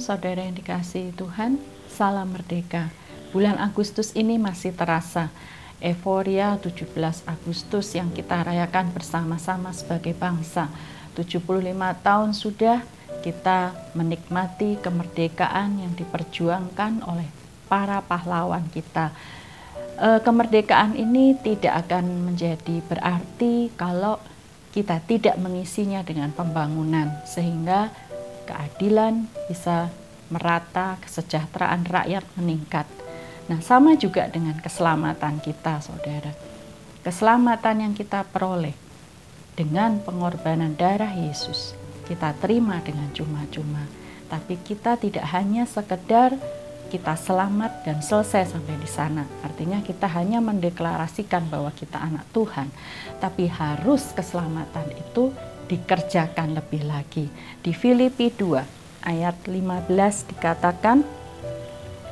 Saudara yang dikasihi Tuhan, salam merdeka. Bulan Agustus ini masih terasa euforia 17 Agustus yang kita rayakan bersama-sama sebagai bangsa. 75 tahun sudah kita menikmati kemerdekaan yang diperjuangkan oleh para pahlawan kita. E, kemerdekaan ini tidak akan menjadi berarti kalau kita tidak mengisinya dengan pembangunan sehingga keadilan bisa merata, kesejahteraan rakyat meningkat. Nah, sama juga dengan keselamatan kita, saudara. Keselamatan yang kita peroleh dengan pengorbanan darah Yesus, kita terima dengan cuma-cuma. Tapi kita tidak hanya sekedar kita selamat dan selesai sampai di sana. Artinya kita hanya mendeklarasikan bahwa kita anak Tuhan, tapi harus keselamatan itu dikerjakan lebih lagi. Di Filipi 2 ayat 15 dikatakan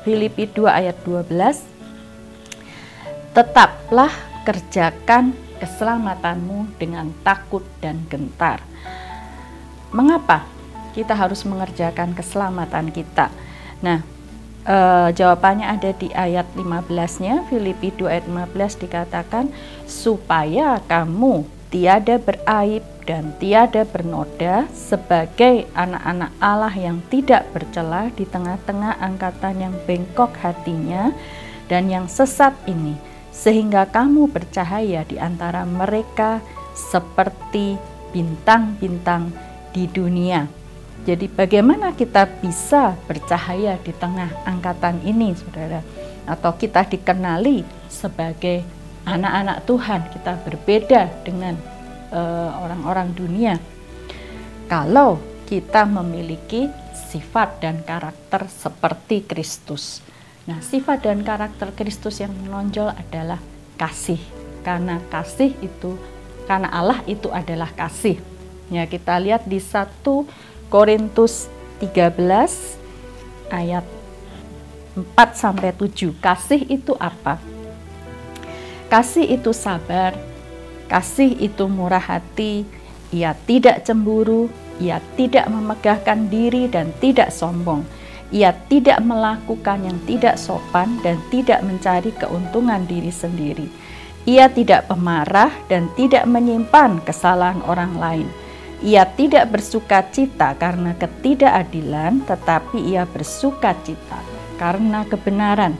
Filipi 2 ayat 12 Tetaplah kerjakan keselamatanmu dengan takut dan gentar. Mengapa kita harus mengerjakan keselamatan kita? Nah, e, jawabannya ada di ayat 15-nya, Filipi 2 ayat 15 dikatakan supaya kamu tiada beraib dan tiada bernoda sebagai anak-anak Allah yang tidak bercelah di tengah-tengah angkatan yang bengkok hatinya dan yang sesat ini sehingga kamu bercahaya di antara mereka seperti bintang-bintang di dunia. Jadi bagaimana kita bisa bercahaya di tengah angkatan ini Saudara? Atau kita dikenali sebagai anak-anak Tuhan kita berbeda dengan eh, orang-orang uh, dunia kalau kita memiliki sifat dan karakter seperti Kristus. Nah, sifat dan karakter Kristus yang menonjol adalah kasih. Karena kasih itu karena Allah itu adalah kasih. Ya, kita lihat di 1 Korintus 13 ayat 4 sampai 7. Kasih itu apa? Kasih itu sabar, kasih itu murah hati, ia tidak cemburu, ia tidak memegahkan diri dan tidak sombong. Ia tidak melakukan yang tidak sopan dan tidak mencari keuntungan diri sendiri. Ia tidak pemarah dan tidak menyimpan kesalahan orang lain. Ia tidak bersuka cita karena ketidakadilan, tetapi ia bersuka cita karena kebenaran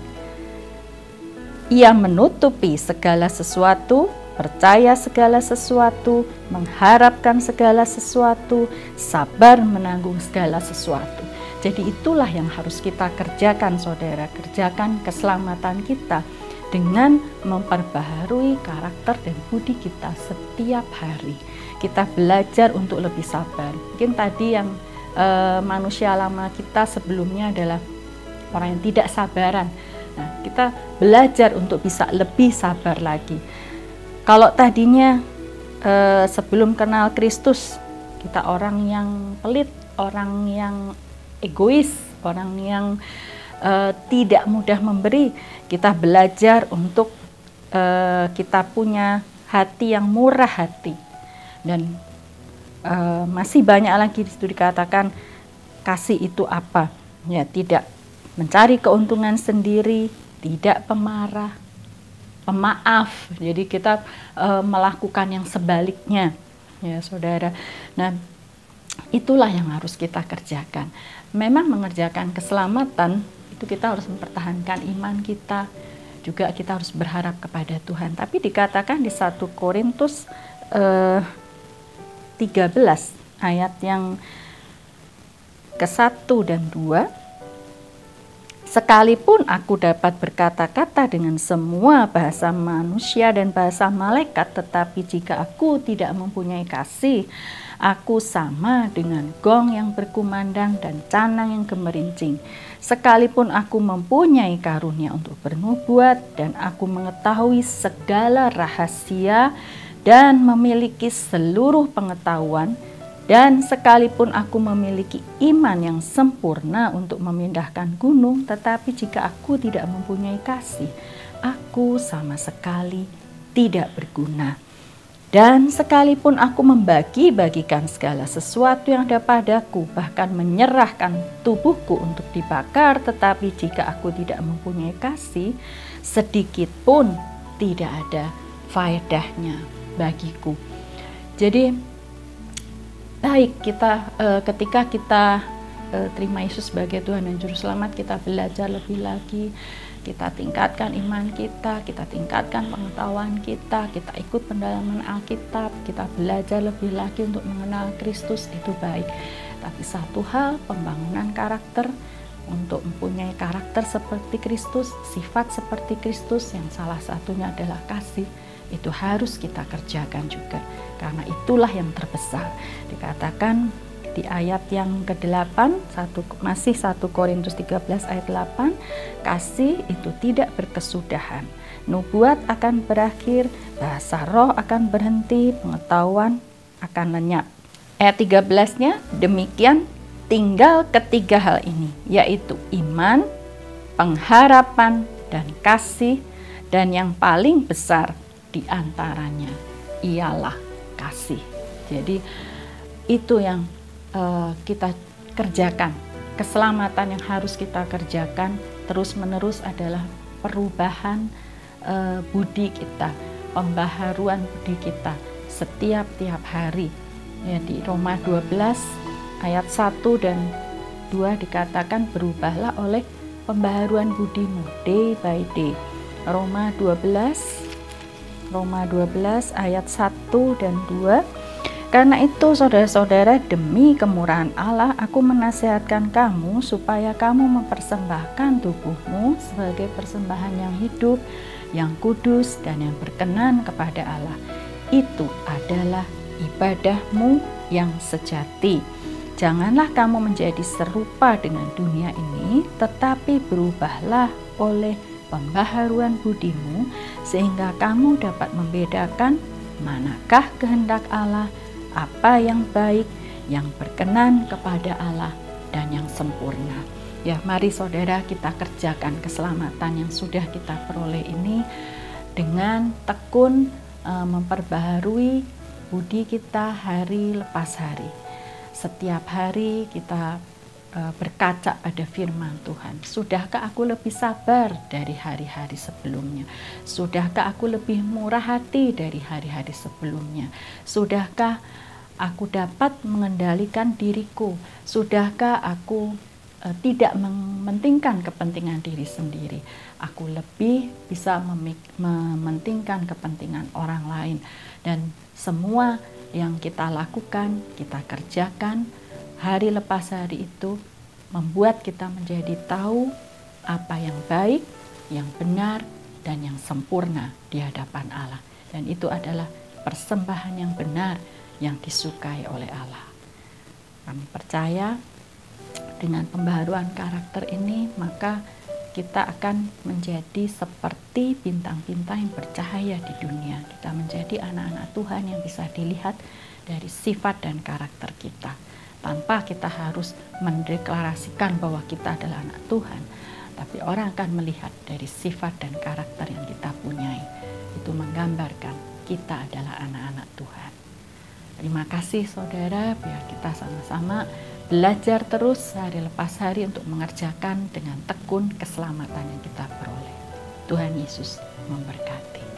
ia menutupi segala sesuatu, percaya segala sesuatu, mengharapkan segala sesuatu, sabar menanggung segala sesuatu. Jadi itulah yang harus kita kerjakan saudara, kerjakan keselamatan kita dengan memperbaharui karakter dan budi kita setiap hari. Kita belajar untuk lebih sabar. Mungkin tadi yang e, manusia lama kita sebelumnya adalah orang yang tidak sabaran Nah, kita belajar untuk bisa lebih sabar lagi. Kalau tadinya eh, sebelum kenal Kristus, kita orang yang pelit, orang yang egois, orang yang eh, tidak mudah memberi, kita belajar untuk eh, kita punya hati yang murah hati. Dan eh, masih banyak lagi di situ dikatakan kasih itu apa? Ya, tidak mencari keuntungan sendiri, tidak pemarah, pemaaf. Jadi kita e, melakukan yang sebaliknya, ya saudara. Nah, itulah yang harus kita kerjakan. Memang mengerjakan keselamatan itu kita harus mempertahankan iman kita, juga kita harus berharap kepada Tuhan. Tapi dikatakan di 1 Korintus e, 13 ayat yang ke-1 dan 2 Sekalipun aku dapat berkata-kata dengan semua bahasa manusia dan bahasa malaikat, tetapi jika aku tidak mempunyai kasih, aku sama dengan gong yang berkumandang dan canang yang gemerincing. Sekalipun aku mempunyai karunia untuk bernubuat dan aku mengetahui segala rahasia dan memiliki seluruh pengetahuan, dan sekalipun aku memiliki iman yang sempurna untuk memindahkan gunung, tetapi jika aku tidak mempunyai kasih, aku sama sekali tidak berguna. Dan sekalipun aku membagi-bagikan segala sesuatu yang ada padaku, bahkan menyerahkan tubuhku untuk dibakar, tetapi jika aku tidak mempunyai kasih, sedikit pun tidak ada faedahnya bagiku. Jadi baik kita eh, ketika kita eh, terima Yesus sebagai Tuhan dan Juru Selamat, kita belajar lebih lagi. Kita tingkatkan iman kita, kita tingkatkan pengetahuan kita, kita ikut pendalaman Alkitab, kita belajar lebih lagi untuk mengenal Kristus itu baik. Tapi satu hal, pembangunan karakter. Untuk mempunyai karakter seperti Kristus, sifat seperti Kristus yang salah satunya adalah kasih, itu harus kita kerjakan juga. Karena itulah yang terbesar. Dikatakan di ayat yang ke-8 satu, masih 1 Korintus 13 ayat 8 kasih itu tidak berkesudahan nubuat akan berakhir bahasa roh akan berhenti pengetahuan akan lenyap ayat 13 nya demikian tinggal ketiga hal ini yaitu iman pengharapan dan kasih dan yang paling besar di antaranya ialah kasih jadi itu yang uh, kita kerjakan. Keselamatan yang harus kita kerjakan terus-menerus adalah perubahan uh, budi kita, pembaharuan budi kita setiap tiap hari. Ya, di Roma 12 ayat 1 dan 2 dikatakan berubahlah oleh pembaharuan budimu day by day. Roma 12 Roma 12 ayat 1 dan 2 karena itu, saudara-saudara, demi kemurahan Allah, aku menasihatkan kamu supaya kamu mempersembahkan tubuhmu sebagai persembahan yang hidup, yang kudus, dan yang berkenan kepada Allah. Itu adalah ibadahmu yang sejati. Janganlah kamu menjadi serupa dengan dunia ini, tetapi berubahlah oleh pembaharuan budimu, sehingga kamu dapat membedakan manakah kehendak Allah apa yang baik, yang berkenan kepada Allah, dan yang sempurna. Ya, mari saudara kita kerjakan keselamatan yang sudah kita peroleh ini dengan tekun e, memperbaharui budi kita hari lepas hari. Setiap hari kita berkaca pada firman Tuhan. Sudahkah aku lebih sabar dari hari-hari sebelumnya? Sudahkah aku lebih murah hati dari hari-hari sebelumnya? Sudahkah aku dapat mengendalikan diriku? Sudahkah aku uh, tidak mementingkan kepentingan diri sendiri? Aku lebih bisa mementingkan kepentingan orang lain dan semua yang kita lakukan, kita kerjakan hari lepas hari itu membuat kita menjadi tahu apa yang baik, yang benar, dan yang sempurna di hadapan Allah. Dan itu adalah persembahan yang benar yang disukai oleh Allah. Kami percaya dengan pembaharuan karakter ini, maka kita akan menjadi seperti bintang-bintang yang bercahaya di dunia. Kita menjadi anak-anak Tuhan yang bisa dilihat dari sifat dan karakter kita. Tanpa kita harus mendeklarasikan bahwa kita adalah anak Tuhan, tapi orang akan melihat dari sifat dan karakter yang kita punyai. Itu menggambarkan kita adalah anak-anak Tuhan. Terima kasih saudara, biar kita sama-sama belajar terus hari lepas hari untuk mengerjakan dengan tekun keselamatan yang kita peroleh. Tuhan Yesus memberkati.